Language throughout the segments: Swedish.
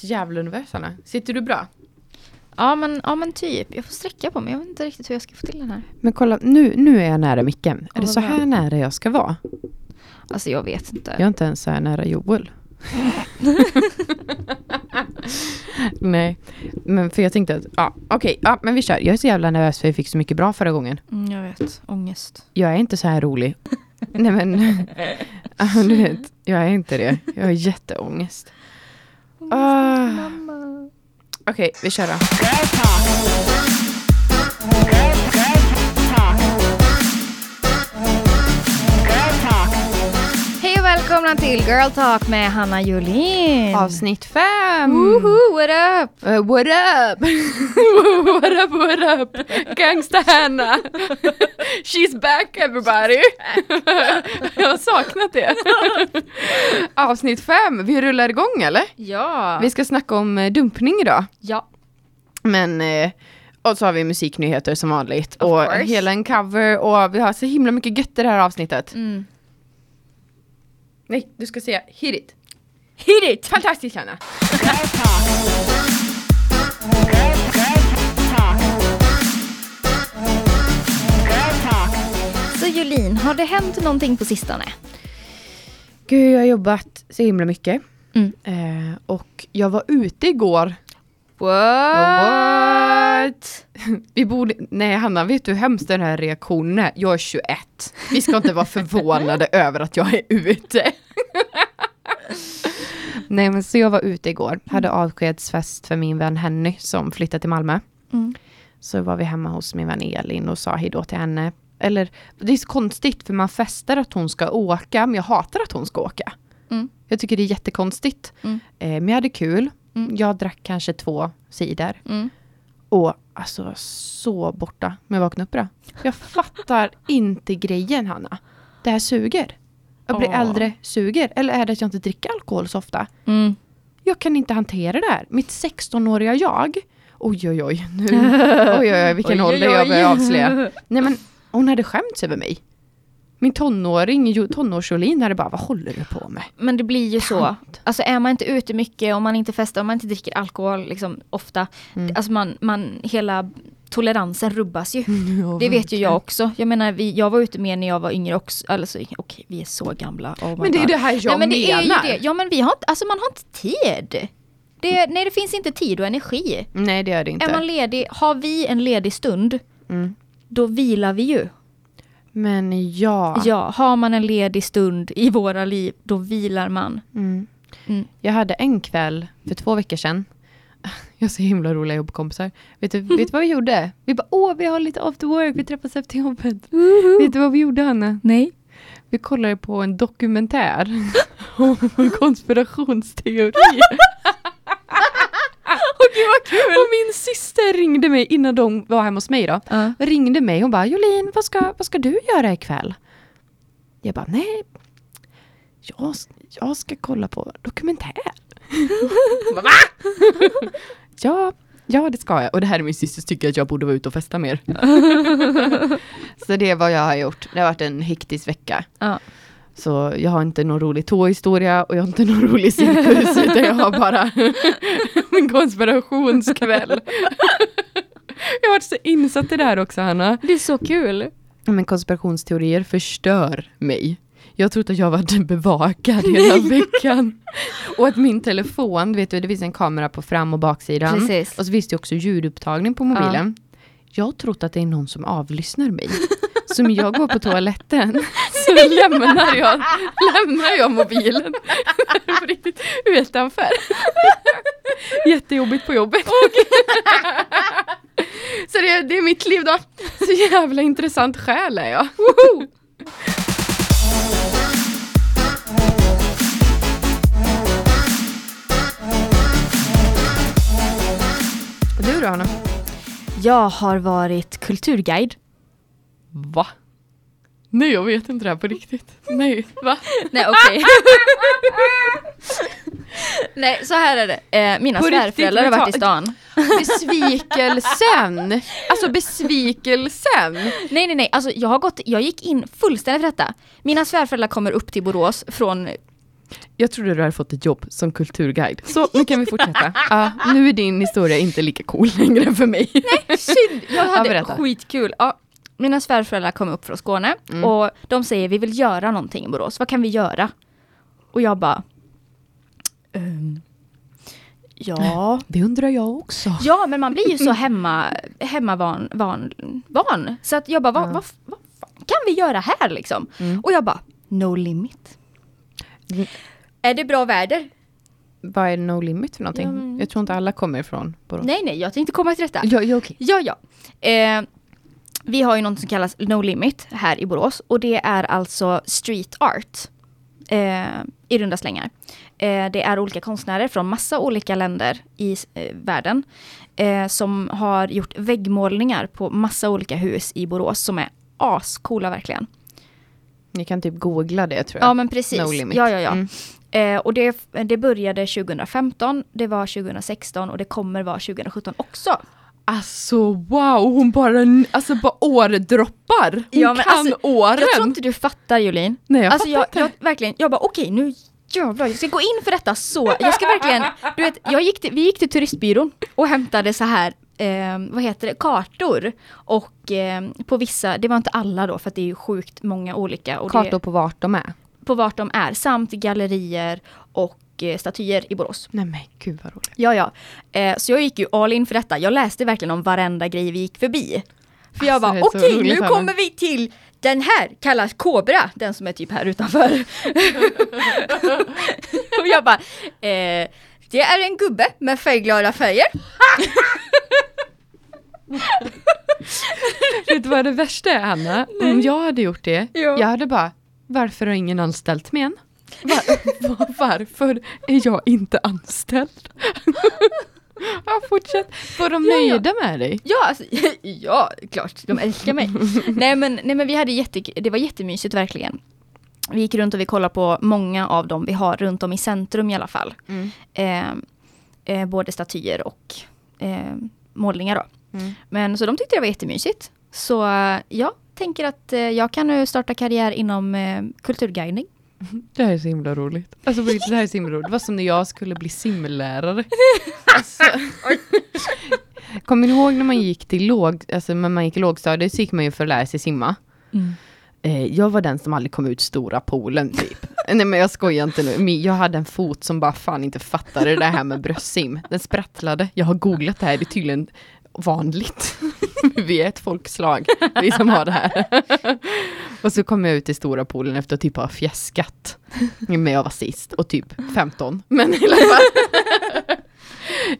Så jävla Hanna. Sitter du bra? Ja men, ja men typ, jag får sträcka på mig. Jag vet inte riktigt hur jag ska få till den här. Men kolla, nu, nu är jag nära micken. Är det så här nära jag ska vara? Alltså jag vet inte. Jag är inte ens så här nära Joel. Nej, men för jag tänkte att, ja okej, ja men vi kör. Jag är så jävla nervös för jag fick så mycket bra förra gången. Mm, jag vet, ångest. Jag är inte så här rolig. Nej men, du vet, jag är inte det. Jag har jätteångest. Ah. Okej, vi kör då. Välkomna till Girl Talk med Hanna Julin. Avsnitt fem! Woho, what up? Uh, what up? what up, what up? Gangsta Hanna! She's back everybody! Jag har saknat det. Avsnitt fem, vi rullar igång eller? Ja. Vi ska snacka om eh, dumpning idag. ja. Men, eh, och så har vi musiknyheter som vanligt. Of och course. hela en cover och vi har så himla mycket gött i det här avsnittet. Mm. Nej, du ska säga hit it. Hit it! Fantastiskt Hanna! Så Julin, har det hänt någonting på sistone? Gud, jag har jobbat så himla mycket. Mm. Eh, och jag var ute igår. What? Vi borde, nej Hanna, vet du hur hemskt den här reaktionen är? Jag är 21. Vi ska inte vara förvånade över att jag är ute. nej men så jag var ute igår, hade avskedsfest för min vän Henny som flyttat till Malmö. Mm. Så var vi hemma hos min vän Elin och sa hejdå till henne. Eller, det är så konstigt för man festar att hon ska åka, men jag hatar att hon ska åka. Mm. Jag tycker det är jättekonstigt. Mm. Eh, men jag hade kul. Mm. Jag drack kanske två cider. Mm. Och alltså så borta jag vaknade upp idag. Jag fattar inte grejen Hanna. Det här suger. Att bli Åh. äldre suger. Eller är det att jag inte dricker alkohol så ofta? Mm. Jag kan inte hantera det här. Mitt 16-åriga jag. Oj oj oj. Nu. Oj oj oj vilken ålder jag börjar avslöja. Nej men hon hade skämts över mig. Min tonåring, jo- tonårs-Jolin hade bara, vad håller du på med? Men det blir ju så. Alltså är man inte ute mycket, om man inte festar, om man inte dricker alkohol liksom, ofta. Mm. Alltså man, man, hela toleransen rubbas ju. Ja, Det vet ju jag också. Jag menar, vi, jag var ute mer när jag var yngre också. Alltså, okej, vi är så gamla. Oh Men det är God. det här jag Nej, men det är ju menar. det. Ja men vi har inte, alltså man har inte tid. Det, nej det finns inte tid och energi. Nej det gör det inte. Är man ledig, har vi en ledig stund, Mm. då vilar vi ju. Men ja. Ja, har man en ledig stund i våra liv, då vilar man. Mm. Mm. Jag hade en kväll för två veckor sedan. Jag har så himla roliga jobbkompisar. Vet du, vet du vad vi gjorde? Vi bara, åh vi har lite after work, vi träffas efter jobbet. Vet du vad vi gjorde Hanna? Nej. Vi kollade på en dokumentär om konspirationsteori. Gud vad kul! Och min syster ringde mig innan de var hemma hos mig då. Ja. Ringde mig och bara, Jolin vad ska, vad ska du göra ikväll? Jag bara, nej. Jag, jag ska kolla på dokumentär. Va? ja, ja, det ska jag. Och det här är min systers tycker att jag borde vara ute och festa mer. Så det är vad jag har gjort. Det har varit en hektisk vecka. Ja. Så jag har inte någon rolig tåhistoria och jag har inte någon rolig cirkus utan jag har bara en konspirationskväll. jag har varit så insatt i det här också Hanna. Det är så kul. Men konspirationsteorier förstör mig. Jag trodde att jag var bevakad hela veckan. Och att min telefon, vet du, det finns en kamera på fram och baksidan. Precis. Och så finns det också ljudupptagning på mobilen. Jag har trott att det är någon som avlyssnar mig. Så när jag går på toaletten så lämnar jag, lämnar jag mobilen utanför. Jättejobbigt på jobbet. Så det, det är mitt liv då. Så jävla intressant själ är jag. Woho! Du då Hanna? Jag har varit kulturguide. Va? Nej jag vet inte det här på riktigt. Nej, va? Nej okej. Nej så här är det. Eh, mina På riktigt, svärföräldrar har varit i ta- stan. Besvikelsen! Alltså besvikelsen! Nej nej nej, alltså jag har gått, jag gick in fullständigt för detta. Mina svärföräldrar kommer upp till Borås från Jag trodde du hade fått ett jobb som kulturguide. Så nu kan vi fortsätta. Ja, nu är din historia inte lika cool längre för mig. Synd, jag hade berätta. skitkul. Ja, mina svärföräldrar kom upp från Skåne Mm. och de säger vi vill göra någonting i Borås, vad kan vi göra? Och jag bara... ehm, ja... Det undrar jag också. Ja, men man blir ju så hemma, hemmavan, van, van. Så att jag bara, vad, vad, vad kan vi göra här liksom? Mm. Och jag bara, no limit. Mm. Är det bra väder? Vad är no limit för någonting? Men- Jag tror inte alla kommer ifrån Borås. Nej, nej, jag tänkte komma till detta. Ja, ja okej. Ja, ja. Eh, vi har ju något som kallas No Limit här i Borås och det är alltså street art eh, i runda slängar. Eh, det är olika konstnärer från massa olika länder i eh, världen eh, som har gjort väggmålningar på massa olika hus i Borås som är ascoola verkligen. Ni kan typ googla det tror jag. Ja men precis. No limit. Ja, ja, ja. Mm. Eh, och det, det började 2015, det var 2016 och det kommer vara 2017 också. Alltså wow, hon bara, alltså bara årdroppar. Hon Ja, kan alltså, åren. Jag tror inte du fattar Jolin. Nej jag alltså fattar jag, inte. jag verkligen, jag bara okej nu jävlar, jag ska gå in för detta så, jag ska verkligen, du vet, jag gick till, vi gick till turistbyrån och hämtade så här, eh, vad heter det, kartor och eh, på vissa, det var inte alla då för att det är ju sjukt många olika Kartor det, på vart de är. på vart de är samt gallerier och statyer i Borås. Nej men gud vad roligt. Ja, ja. Eh, så jag gick ju all in för detta. Jag läste verkligen om varenda grej vi gick förbi. För jag Alltså, bara, okej roligt, nu kommer vi till den här, kallas Kobra, den som är typ här utanför. och jag bara, eh, det är en gubbe med färgglada färger. Vet du vad det värsta är Hanna? Om jag hade gjort det, Ja. jag hade bara, varför har ingen anställt mig än? Var, var, varför är jag inte anställd? ja, fortsätt. Var de Ja, ja. nöjda med dig? Ja, alltså, ja, klart, de älskar mig. nej, men, nej men vi hade jätte, det var jättemysigt verkligen. Vi gick runt och vi kollade på många av dem vi har runt om i centrum i alla fall. Eh, eh, både statyer och eh, målningar då. Mm. Men så de tyckte det var jättemysigt. Så jag tänker att eh, jag kan nu starta karriär inom eh, kulturguidning. Det här är så himla roligt. Alltså det här är så himla roligt. Det var som när jag skulle bli simlärare. Alltså, kommer ni ihåg när man gick till låg, alltså när man gick i lågstadiet så gick man ju för att lära sig simma. Eh, jag var den som aldrig kom ut stora poolen typ. Nej men jag skojar inte nu. Jag hade en fot som bara fan inte fattade det här med bröstsim. Den sprattlade. Jag har googlat det här, det är tydligen vanligt. Vi är ett folkslag, vi som har det här. Och så kom jag ut i stora poolen efter att typ ha fjäskat. Men jag var sist och typ 15. Men i alla fall.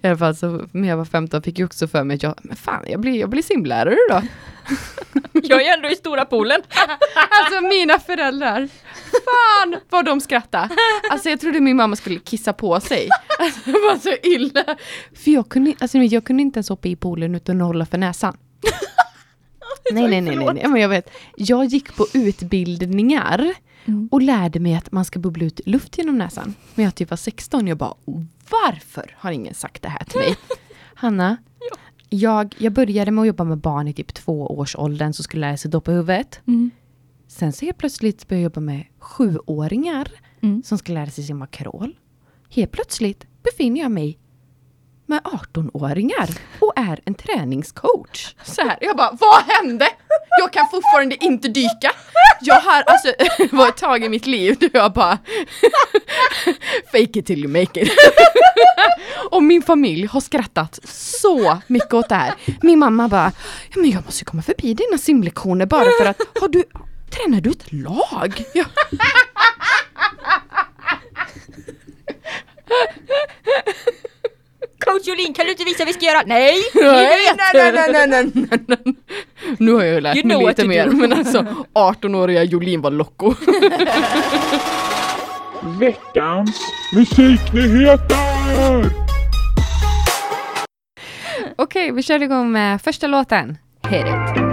I alla fall så när jag var 15 fick jag också för mig att jag, men fan jag blir, jag blir simlärare då. Jag är ändå i stora poolen. Alltså mina föräldrar, fan vad de skrattade. Alltså jag trodde min mamma skulle kissa på sig. Alltså, det var så illa. För jag kunde, alltså, jag kunde inte ens hoppa i poolen utan att hålla för näsan. Nej, nej, nej, nej, nej, men jag vet. Jag gick på utbildningar Mm. och lärde mig att man ska bubbla ut luft genom näsan. Men jag typ var 16 jag bara, varför har ingen sagt det här till mig? Hanna, jag, jag började med att jobba med barn i typ två års åldern som skulle lära sig doppa huvudet. Mm. Sen så helt plötsligt började jag jobba med sjuåringar Mm. som ska lära sig simma crawl. Helt plötsligt befinner jag mig med 18-åringar och är en träningscoach. Så här, jag bara, vad hände? Jag kan fortfarande inte dyka. Jag har alltså, var ett tag i mitt liv då jag bara fake it till you make it. och min familj har skrattat så mycket åt det här. Min mamma bara, ja men jag måste komma förbi dina simlektioner bara för att, har du, tränar du ett lag? Ja. Coach Jolin, kan du inte visa vad vi ska göra? Nej! Nej, nej, nej, nej, nej, nej, nej. Nu har jag ju lärt mig lite mer, men alltså 18-åriga Jolin var loco. Veckans musiknyheter! Okej, vi kör igång med första låten. Hit it.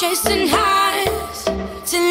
Chasing highs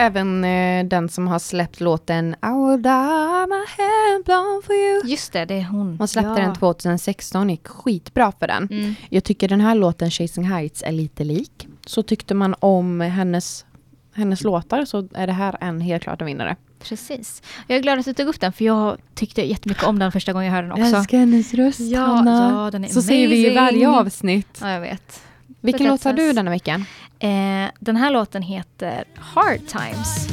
Även eh, den som har släppt låten I will die my hand blown for you. Just det, det är hon. Hon släppte ja. den 2016 gick skitbra för den. Mm. Jag tycker den här låten Chasing Heights är lite lik. Så tyckte man om hennes, hennes låtar så är det här en helt klart en vinnare. Precis. Jag är glad att du tog upp den för jag tyckte jättemycket om den första gången jag hörde den också. älskar hennes röst Ja, Hanna. ja, den är Så säger vi i varje amazing. avsnitt. Ja, jag vet. Vilken låt har du denna veckan? Eh, den här låten heter Hard Times.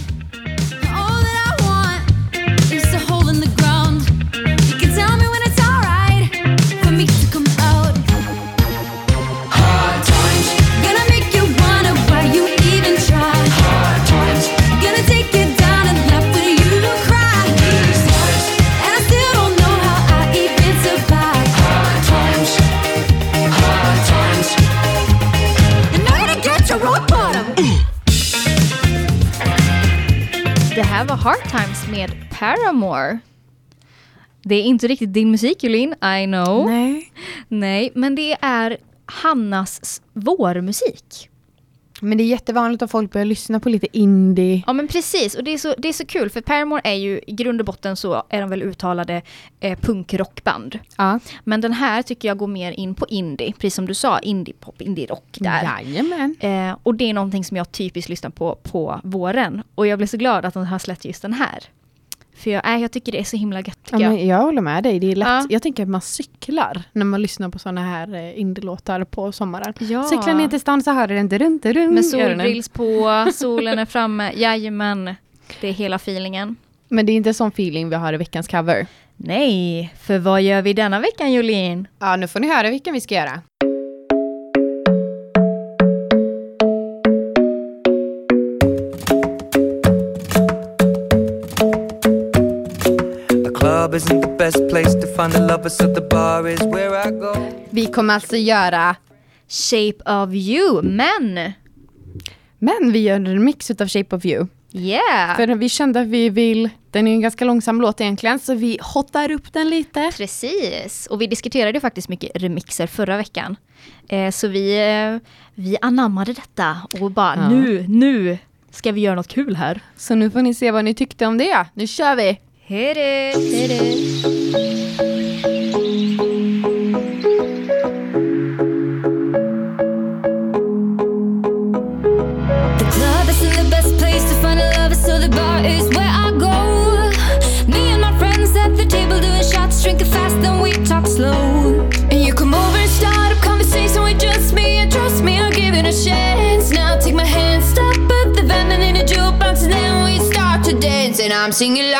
Här var Hard Times med Paramore. Det är inte riktigt din musik Julin, I know. Nej. Nej, men det är Hannas vårmusik. Men det är jättevanligt att folk börjar lyssna på lite indie. Ja men precis, och det är så, det är så kul för Paramore är ju i grund och botten så är de väl uttalade eh, punkrockband. Ja. Men den här tycker jag går mer in på indie, precis som du sa, indie-pop, indie-rock där. Jajamän. Eh, och det är någonting som jag typiskt lyssnar på på våren. Och jag blev så glad att de har släppt just den här. För jag, äh, jag tycker det är så himla gött. Ja, jag. jag håller med dig. Det är lätt. Ja. Jag tänker att man cyklar när man lyssnar på såna här eh, indielåtar på sommaren. Ja. Cyklar ner till stan så hör du den. Med solgrills på, solen är framme, jajamän. Det är hela feelingen. Men det är inte sån feeling vi har i veckans cover. Nej, för vad gör vi denna veckan Jolin? Ja, nu får ni höra vilken vi ska göra. Isn't the best place to find the lovers, so the bar is where I go. Vi kommer alltså göra, Shape of you, men men vi gör en remix utav Shape of You. yeah! För vi kände att vi vill, den är en ganska långsam låt egentligen, så vi hottar upp den lite. Precis, och vi diskuterade faktiskt mycket remixer förra veckan. Eh, så vi, eh, vi anammade detta och bara Ja. nu, nu ska vi göra något kul här. Så nu får ni se vad ni tyckte om det. Nu kör vi! Hit it, hit it. The club isn't the best place to find a lover, so the bar is where I go. Me and my friends at the table doing shots, drinking fast, then we talk slow. And you come over and start conversation with just me, trust me, I'll a chance. Now take my hand, stop at the in a and then we start to dance, and I'm singing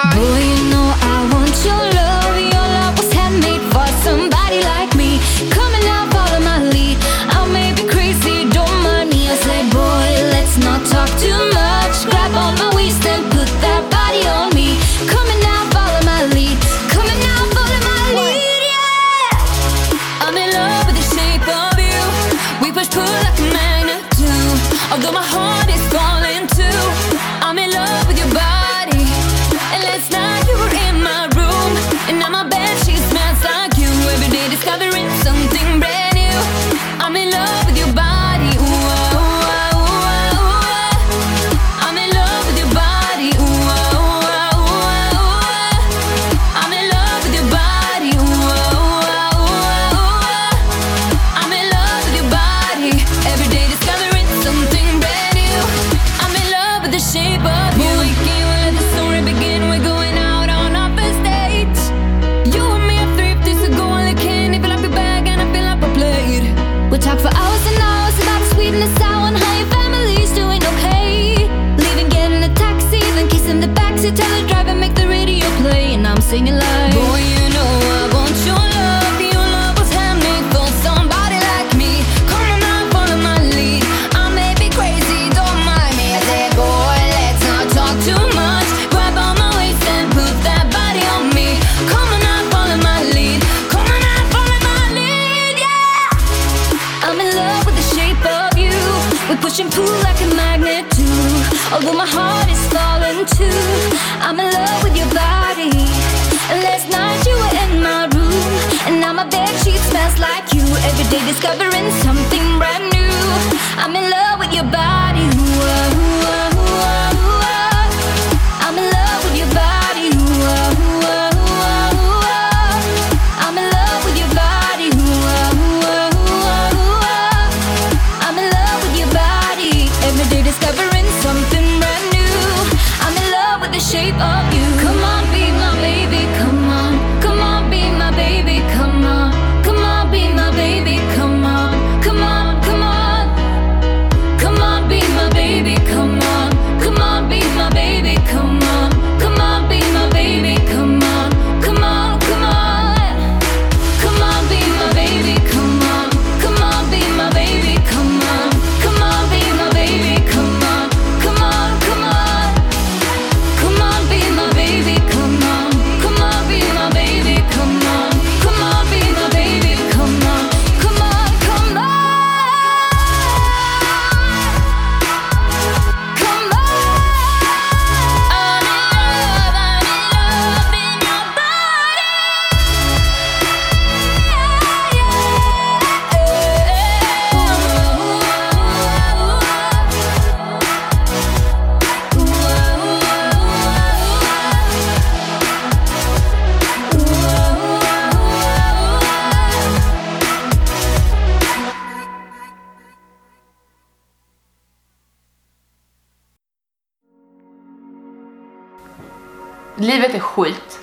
livet är skit.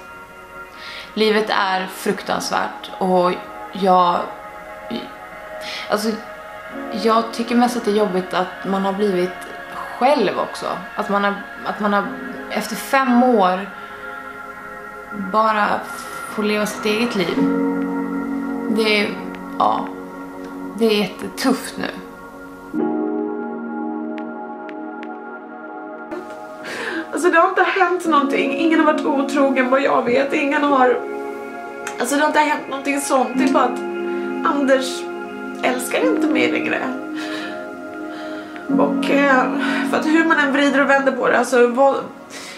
Livet är fruktansvärt och jag... Alltså, jag tycker mest att det är jobbigt att man har blivit själv också. Att man har, att man har efter fem år bara får leva sitt eget liv. Det är, ja, det är jättetufft nu. Alltså det har inte hänt någonting. Ingen har varit otrogen vad jag vet. Ingen har... Alltså det har inte hänt någonting sånt. Det är bara att Anders älskar inte mig längre. Och eh, för att hur man än vrider och vänder på det, alltså vad,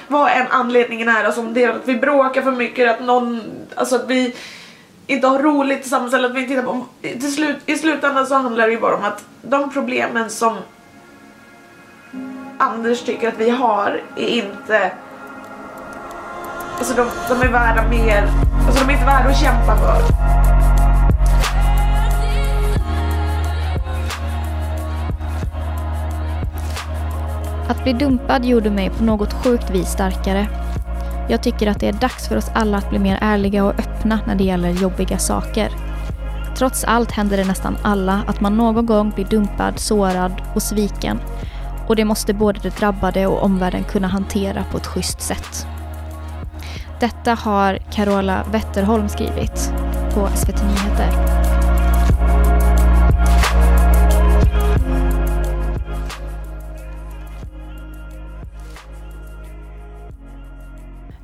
vad än anledningen är, alltså om det är att vi bråkar för mycket, att någon, alltså att vi inte har roligt tillsammans eller att vi inte tittar på, till slut, i slutändan så handlar det ju bara om att de problemen som Anders tycker att vi har är inte Alltså de, de är värda mer, alltså de är inte värda att kämpa för. Att bli dumpad gjorde mig på något sjukt vis starkare. Jag tycker att det är dags för oss alla att bli mer ärliga och öppna när det gäller jobbiga saker. Trots allt händer det nästan alla att man någon gång blir dumpad, sårad och sviken. Och det måste både de drabbade och omvärlden kunna hantera på ett schysst sätt. Detta har Carola Wetterholm skrivit på SVT Nyheter.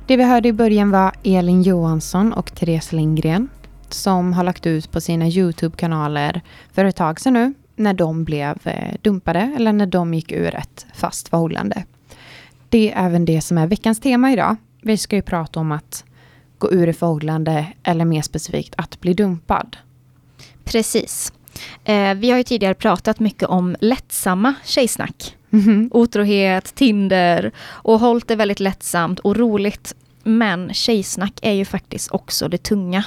Det vi hörde i början var Elin Johansson och Therese Lindgren som har lagt ut på sina Youtube-kanaler för ett tag sedan nu när de blev eh, dumpade eller när de gick ur ett fast förhållande. Det är även det som är veckans tema idag. Vi ska ju prata om att gå ur ett förhållande eller mer specifikt att bli dumpad. Precis. Eh, vi har ju tidigare pratat mycket om lättsamma tjejsnack. Mhm. Otrohet, Tinder och hållit det väldigt lättsamt och roligt. Men tjejsnack är ju faktiskt också det tunga.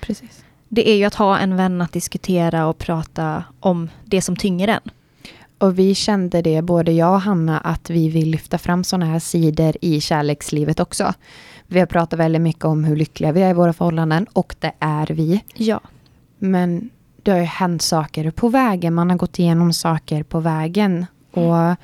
Precis. Det är ju att ha en vän att diskutera och prata om det som tynger en. Och vi kände det, både jag och Hanna, att vi vill lyfta fram sådana här sidor i kärlekslivet också. Vi har pratat väldigt mycket om hur lyckliga vi är i våra förhållanden och det är vi. Ja. Men det har ju hänt saker på vägen. Man har gått igenom saker på vägen. Och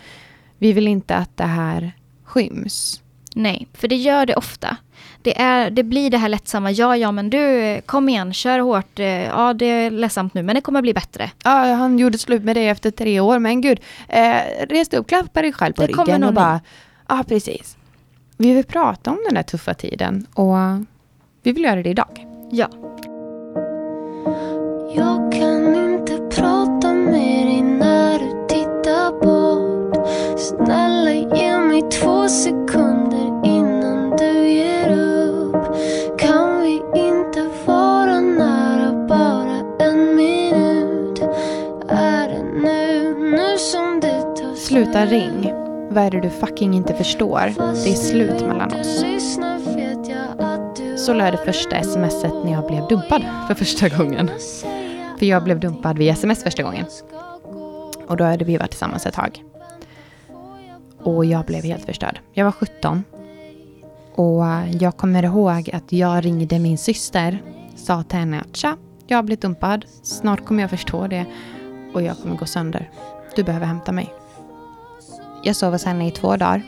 vi vill inte att det här skyms. Nej, för det gör det ofta. Det, är, det blir det här lättsamma, ja ja men du, kom igen, kör hårt, Eh, ja det är ledsamt nu men det kommer bli bättre. Ja, han gjorde slut med dig efter tre år, men gud, eh, reste upp, klappa dig själv på Det ryggen och bara, ja precis. Vi vill prata om den där tuffa tiden och vi vill göra det idag. Ja. Jag kan inte prata med dig när du tittar bort Snälla ge mig två sekunder Sluta ring. Vad är det du fucking inte förstår? Det är slut mellan oss. Så lär det första smset när jag blev dumpad för första gången. För jag blev dumpad via sms första gången. Och då hade vi varit tillsammans ett tag. Och jag blev helt förstörd. Jag var 17. Och eh, jag kommer ihåg att jag ringde min syster. Sa till henne att tja, jag har blivit dumpad. Snart kommer jag förstå det. Och jag kommer gå sönder. Du behöver hämta mig. Jag sov hos henne i två dagar.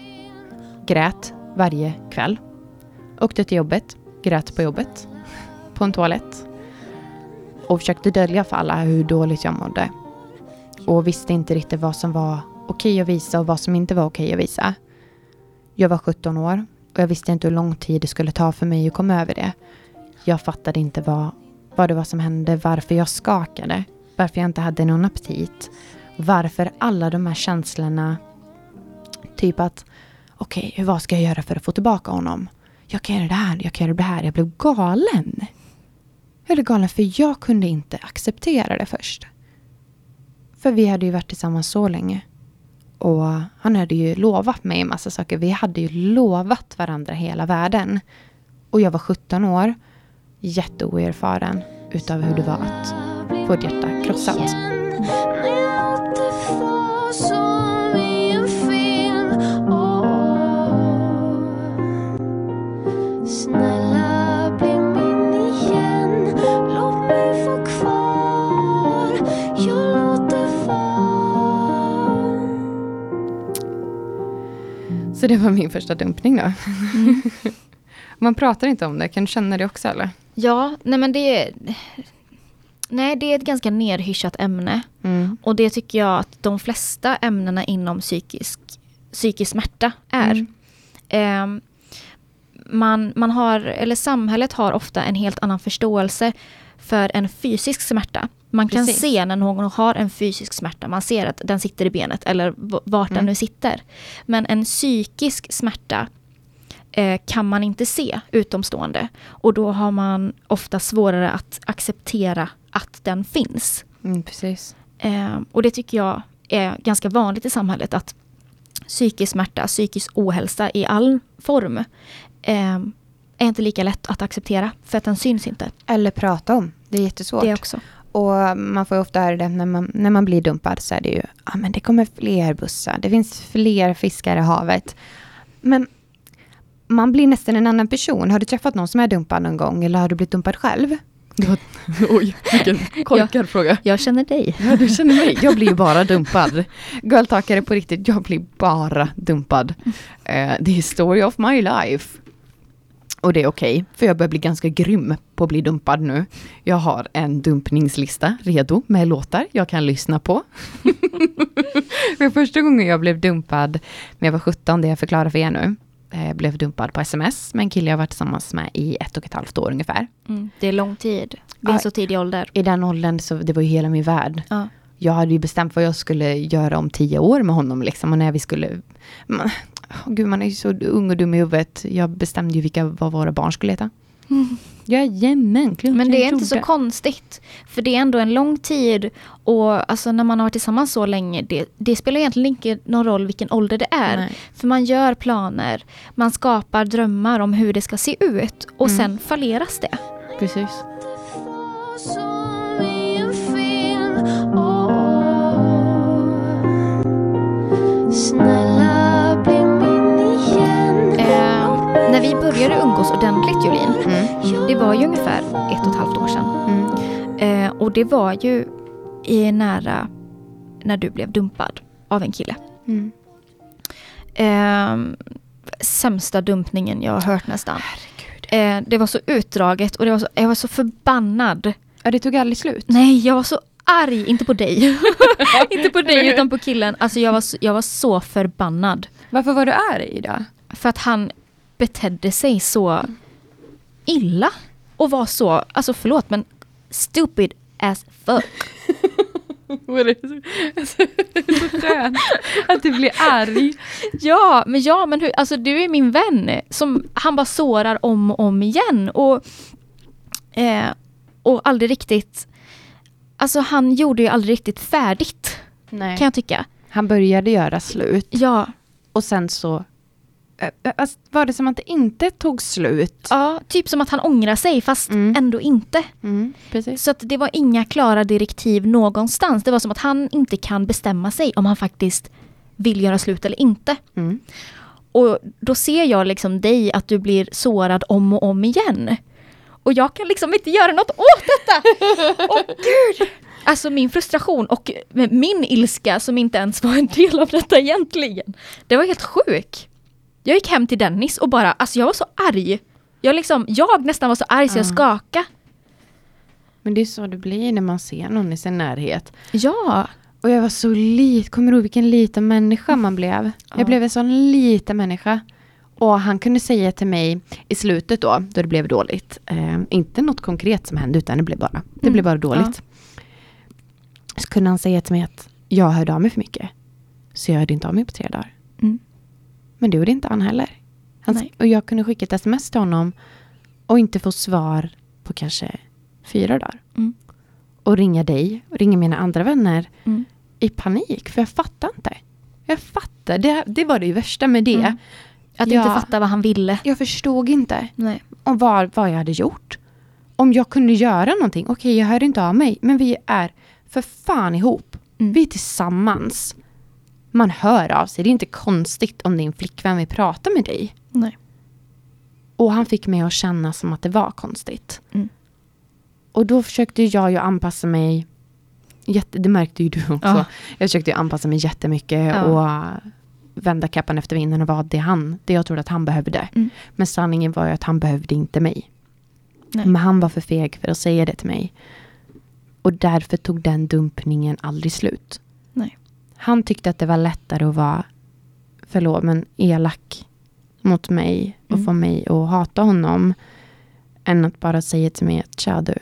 Grät varje kväll. Åkte till jobbet. Grät på jobbet. På en toalett. Och försökte dölja för alla hur dåligt jag mådde. Och visste inte riktigt vad som var okej att visa och vad som inte var okej att visa. Jag var 17 år och jag visste inte hur lång tid det skulle ta för mig att komma över det. Jag fattade inte vad, vad det var som hände, varför jag skakade, varför jag inte hade någon aptit. Varför alla de här känslorna, typ att okej, vad ska jag göra för att få tillbaka honom? Jag kan göra det här, jag kan göra det här. Jag blev galen. Jag blev galen för jag kunde inte acceptera det först. För vi hade ju varit tillsammans så länge. Och han hade ju lovat mig en massa saker. Vi hade ju lovat varandra hela världen. Och jag var 17 år, jätteoerfaren utav hur det var att få ett hjärta krossat. Så det var min första dumpning då. Mm. Man pratar inte om det, kan du känna det också eller? Ja, nej men det är... Nej, det är ett ganska nerhyschat ämne. Mm. Och det tycker jag att de flesta ämnena inom psykisk, psykisk smärta är. Mm. Ehm, man, man har, eller samhället har ofta en helt annan förståelse för en fysisk smärta. Man kan Precis. se när någon har en fysisk smärta, man ser att den sitter i benet eller vart den Mm. nu sitter. Men en psykisk smärta eh, kan man inte se utomstående. Och då har man ofta svårare att acceptera att den finns. Mm, precis. Eh, och det tycker jag är ganska vanligt i samhället att psykisk smärta, psykisk ohälsa i all form eh, är inte lika lätt att acceptera för att den syns inte. Eller prata om, det är jättesvårt. Det också. Och man får ju ofta höra det när man, när man blir dumpad så är det ju, ja men det kommer fler bussar, det finns fler fiskar i havet. Men man blir nästan en annan person. Har du träffat någon som är dumpad någon gång eller har du blivit dumpad själv? oj, vilken korkad fråga. Jag känner dig. Ja, du känner mig. Jag blir bara dumpad. Girltalkare på riktigt, jag blir bara dumpad. Eh, det är story of my life. Och det är okej, för jag börjar bli ganska grym på att bli dumpad nu. Jag har en dumpningslista redo med låtar jag kan lyssna på. för första gången jag blev dumpad, när jag var 17, det jag förklarar för er nu, eh, blev dumpad på sms med en kille jag varit tillsammans med i ett och ett halvt år ungefär. Mm, det är lång tid. Vid en Ja. så tidig ålder. I den åldern så det var ju hela min värld. Ja. jag hade ju bestämt vad jag skulle göra om tio år med honom liksom. Och när vi skulle... Åh gud, man är ju så ung och dum i huvudet. Jag bestämde ju vilka, vad våra barn skulle heta. Jajamän, klart Men det är inte så konstigt. För det är ändå en lång tid. Och alltså när man har varit tillsammans så länge, det, det spelar egentligen inte någon roll vilken ålder det är. Nej. För man gör planer, man skapar drömmar om hur det ska se ut. Och Mm. sen falleras det. Precis. Snälla vi började umgås ordentligt Jolin, Mm. det var ju ungefär ett och ett halvt år sedan. Mm. Eh, och det var ju i nära när du blev dumpad av en kille. Mm. Eh, sämsta dumpningen jag har hört nästan. Eh, det var så utdraget och det var så, jag var så förbannad. Ja, det tog aldrig slut. Nej, jag var så arg. Inte på dig. inte på dig utan på killen. Alltså jag var, så, jag var så förbannad. Varför var du arg då? För att han betedde sig så illa. Och var så, alltså förlåt men stupid as fuck. Det alltså, att du blir arg? Ja, men ja, men hur, alltså du är min vän som han bara sårar om och om igen och eh, och aldrig riktigt Alltså han gjorde ju aldrig riktigt färdigt Nej. kan jag tycka. Han började göra slut Ja, och sen så alltså, var det som att det inte tog slut. ja, typ som att han ångrar sig fast Mm. ändå inte. Mm. Så att det var inga klara direktiv någonstans. Det var som att han inte kan bestämma sig om han faktiskt vill göra slut eller inte. Mm. Och då ser jag liksom dig att du blir sårad om och om igen. Och jag kan liksom inte göra något åt detta! Åh gud! Alltså min frustration och min ilska som inte ens var en del av detta egentligen. Det var helt sjuk. Jag gick hem till Dennis och bara, alltså jag var så arg. Jag liksom, jag nästan var så arg så jag Ja. skakade. Men det är så det blir när man ser någon i sin närhet. Ja, Och jag var så lit, kommer du ihåg vilken liten människa man blev? Ja. Jag blev en sån liten människa. Och han kunde säga till mig i slutet då, då det blev dåligt. Eh, inte något konkret som hände, utan det blev bara, det Mm, blev bara dåligt. Så kunde han säga till mig att jag hörde av mig för mycket. Så jag hörde inte av mig på tre dagar. Mm. Men det gjorde inte han heller. Han, och jag kunde skicka ett sms till honom och inte få svar på kanske fyra dagar. Mm. Och ringa dig och ringa mina andra vänner Mm. i panik, för jag fattar inte. Jag fattar, det, det var det värsta med det. Mm. att Ja. inte fatta vad han ville. Jag förstod inte Nej. om vad, vad jag hade gjort. Om jag kunde göra någonting. Okej, jag hörde inte av mig, men vi är för fan ihop. Mm. Vi är tillsammans. Man hör av sig. Det är inte konstigt om din flickvän vill prata med dig. Nej. Och han fick mig att känna som att det var konstigt. Mm. Och då försökte jag ju anpassa mig. Jätte, det märkte ju du också. Ja. Jag försökte ju anpassa mig jättemycket Ja. och vända kappan efter vinden och vara det han, det jag trodde att han behövde. Mm. Men sanningen var ju att han behövde inte mig. Nej. Men han var för feg för att säga det till mig. Och därför tog den dumpningen aldrig slut. Han tyckte att det var lättare att vara, förlåt, men elak mot mig och Mm. få mig att hata honom. Än att bara säga till mig att tja du,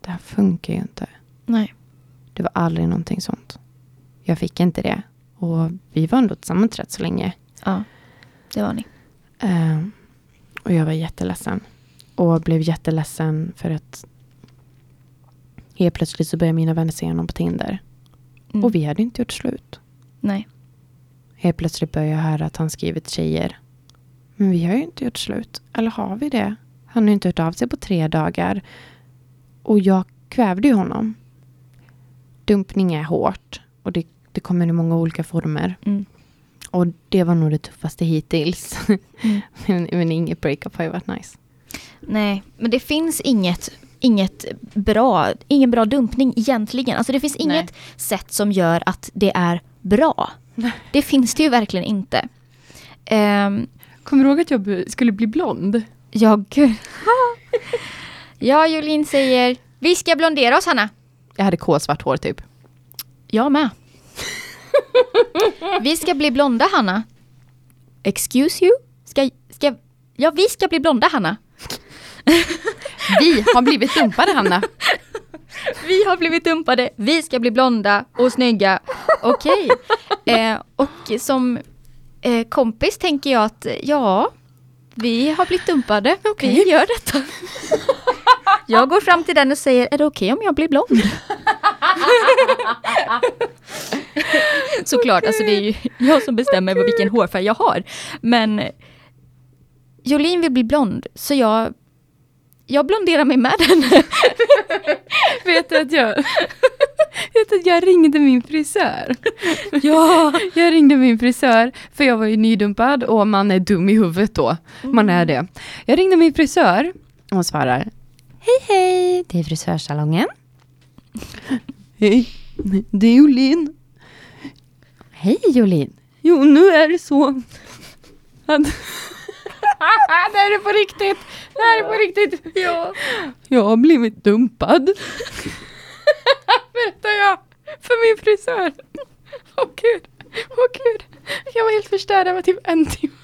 det här funkar ju inte. Nej. Det var aldrig någonting sånt. Jag fick inte det. Och vi var ändå tillsammans rätt så länge. Ja, det var ni. Eh, och jag var jätteledsen. Och blev jätteledsen för att helt plötsligt så började mina vänner se honom på Tinder. Mm. Och vi hade inte gjort slut. Nej. Helt plötsligt började jag höra att han skrivit tjejer. Men vi har ju inte gjort slut. Eller har vi det? Han har ju inte hört av sig på tre dagar. Och jag kvävde ju honom. Dumpning är hårt. Och det, det kommer i många olika former. Mm. Och det var nog det tuffaste hittills. Mm. men, men inget breakup har ju varit nice. Nej, men det finns inget, inget bra, ingen bra dumpning egentligen. Alltså det finns Nej. inget sätt som gör att det är bra. Det finns det ju verkligen inte. Um, Kommer du ihåg att jag skulle bli blond? jag... ja, Jolin säger vi ska blondera oss Hanna. Jag hade kolsvart hår typ. Jag med. vi ska bli blonda Hanna. Excuse you? Ska, ska, ja, vi ska bli blonda Hanna. Vi har blivit dumpade Hanna. Vi har blivit dumpade, vi ska bli blonda och snygga. Okej. Eh, och som eh, kompis tänker jag att ja, vi har blivit dumpade. Vi gör detta. Jag går fram till den och säger, är det okej om jag blir blond? Såklart, alltså det är ju jag som bestämmer vilken hårfärg jag har. Men Jolin vill bli blond, så jag, jag blonderar mig med henne. Vet du att jag... Vet du att jag ringde min frisör? Ja! Jag ringde min frisör, för jag var ju nydumpad och man är dum i huvudet då. Man är det. Jag ringde min frisör och hon svarar Hej hej, det är frisörsalongen. Hej, det är Jolin. Hej Jolin. Jo, nu är det så att... det här är på riktigt. Det här är på riktigt. Ja. Jag har blivit dumpad. Berättar jag för min frisör. Åh gud, åh gud. Jag var helt förstörd, det var typ en timme.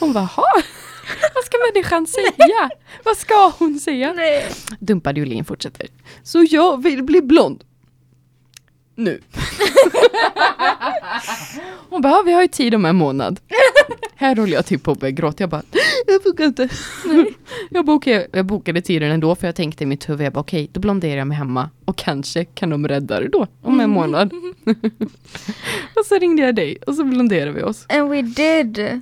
Hon bara, "Ha? vad ska människan säga? Vad ska hon säga? Nej. Dumpad Jolin fortsätter. Så jag vill bli blond. Nu. Hon bara, "Ja, vi har ju tid om en månad. Här håller jag typ på att börja gråta. Jag bara, jag funkar inte. Jag, okej, jag bokade tiden ändå för jag tänkte i mitt huvud, jag bara, okej, då blonderar jag mig hemma och kanske kan de rädda det då om en månad. och så ringde jag dig och så blonderade vi oss. And we did.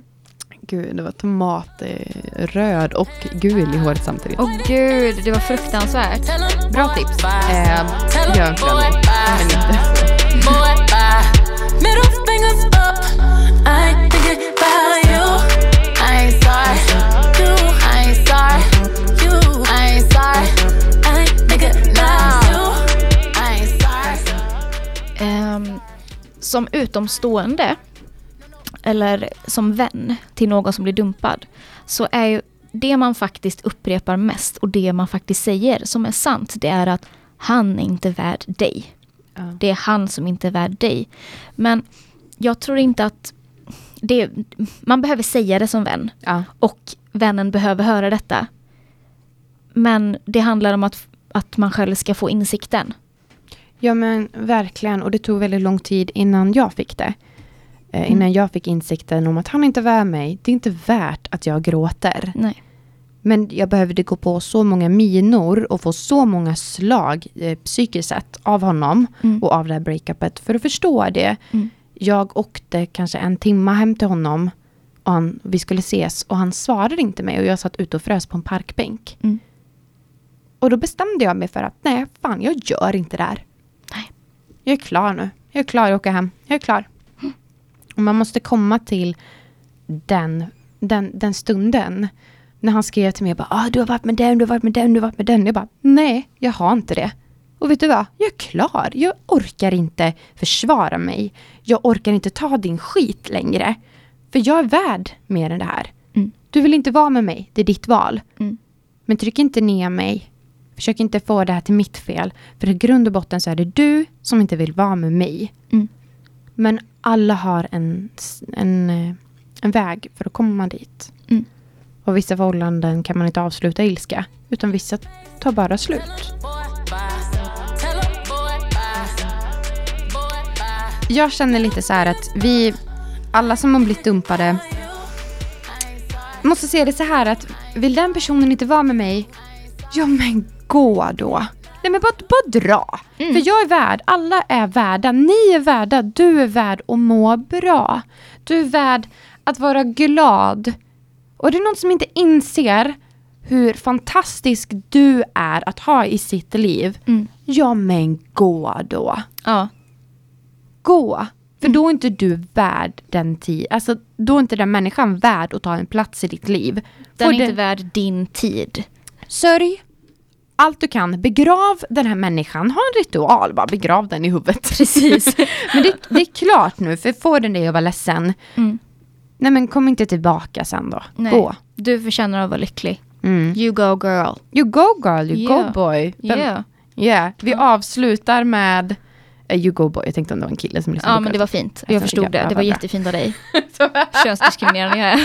Gud, det var tomat, eh, röd och gul i håret samtidigt. Åh gud, det var fruktansvärt. Bra tips. Eh, gör inte det. Men inte. Ehm, som utomstående, eller som vän till någon som blir dumpad, så är ju det man faktiskt upprepar mest och det man faktiskt säger som är sant, det är att han är inte värd dig. Ja. Det är han som inte är värd dig. Men jag tror inte att det, man behöver säga det som vän. Ja. Och vännen behöver höra detta. Men det handlar om att, att man själv ska få insikten. Ja men verkligen och det tog väldigt lång tid innan jag fick det. Eh, Mm. Innan jag fick insikten om att han inte var mig. Det är inte värt att jag gråter. Nej. Men jag behövde gå på så många minor och få så många slag eh, psykiskt sett av honom Mm. och av det här breakupet för att förstå det. Mm. Jag åkte kanske en timma hem till honom och han, vi skulle ses och han svarade inte mig och jag satt ute och frös på en parkbänk. Mm. Och då bestämde jag mig för att nej, fan jag gör inte det här. Nej. Jag är klar nu. Jag är klar att åka hem. Jag är klar. Man måste komma till den den, den stunden. När han skrev till mig bara, ah, du har varit med den, du har varit med den, du har varit med den. Jag bara, nej, jag har inte det. Och vet du vad? Jag är klar. Jag orkar inte försvara mig. Jag orkar inte ta din skit längre. För jag är värd mer än det här. Mm. Du vill inte vara med mig, det är ditt val. Mm. Men tryck inte ner mig. Försök inte få det här till mitt fel. För i grund och botten så är det du som inte vill vara med mig. Mm. Men alla har en, en, eh, en väg för att komma dit. Mm. Och vissa förhållanden kan man inte avsluta i ilska. Utan vissa tar bara slut. Jag känner lite så här att vi, alla som har blivit dumpade, måste se det så här att vill den personen inte vara med mig, ja men gå då. Nej men bara, bara dra. Mm. För jag är värd, alla är värda, ni är värda, du är värd att må bra. Du är värd att vara glad. Och det är någon som inte inser hur fantastisk du är att ha i sitt liv. Mm. Ja men gå då. Ja. Gå. För då är inte du värd den tid. Alltså då är inte den människan värd att ta en plats i ditt liv. Den Får är inte värd din tid. Sörj allt du kan. Begrav den här människan. Ha en ritual, bara begrav den i huvudet. Precis. men det, det är klart nu, för får den dig att vara ledsen. Mm. Nej men kom inte tillbaka sen då. Nej. Gå. Du förtjänar att vara lycklig. Mm. You go girl. You go girl, you Yeah. go boy. Vem- Yeah. Yeah. Vi avslutar med eh, You go boy. Jag tänkte om det var en kille som lyssnade Ja men det var fint. Jag Jag förstod det. Det var vad bra. jättefint av dig. Könsdiskriminerande jag är.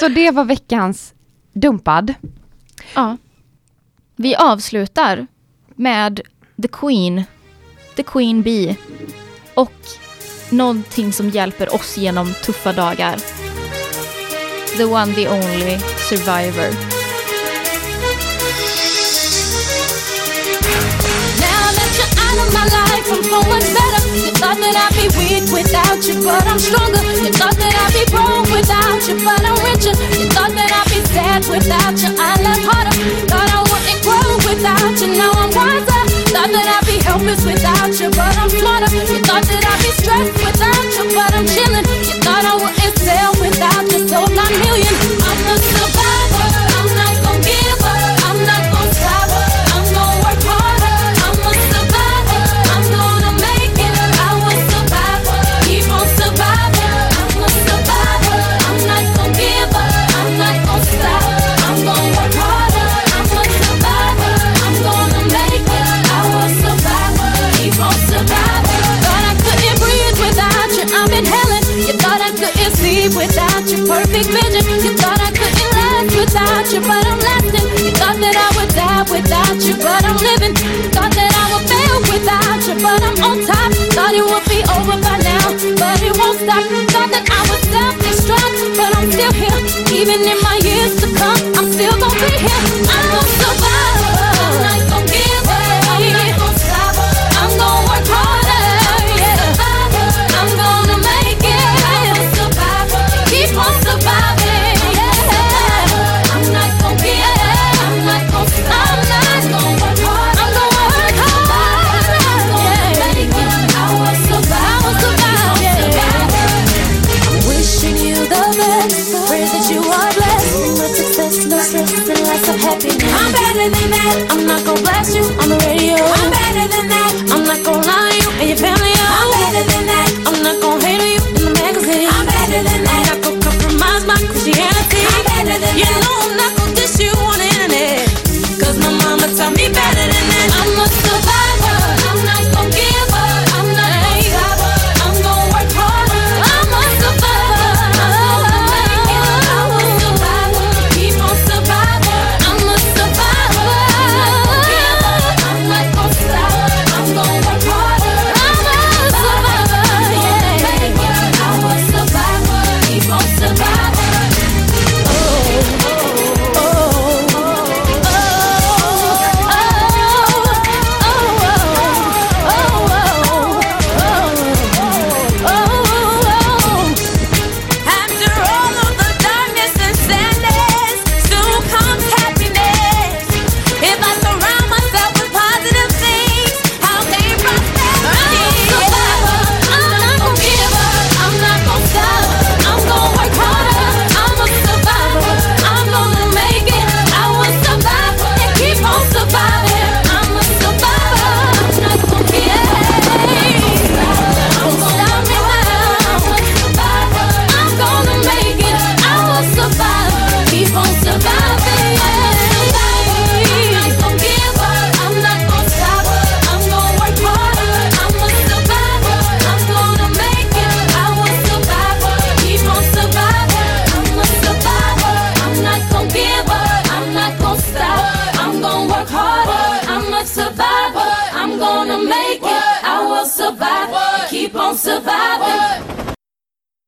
Så det var veckans dumpad. Ja. Vi avslutar med The Queen. The Queen Bee. Och någonting som hjälper oss genom tuffa dagar. The one, the only survivor. Now that you're out of my life, I'm so much better. You thought that I'd be weak without you, but I'm stronger. You thought that I'd be broke without you, but I'm richer. You thought that I'd be sad without you, I without you, now I'm wiser. Thought that I'd be helpless without you, but I'm smarter. You thought that I'd be stressed without you, but I'm chilling. Without you, but I'm living. Thought that I would fail without you, but I'm on top. Thought it would be over by now, but it won't stop. Thought that I would self-destruct, but I'm still here. Even in my years to come, I'm still gonna be here. I'm a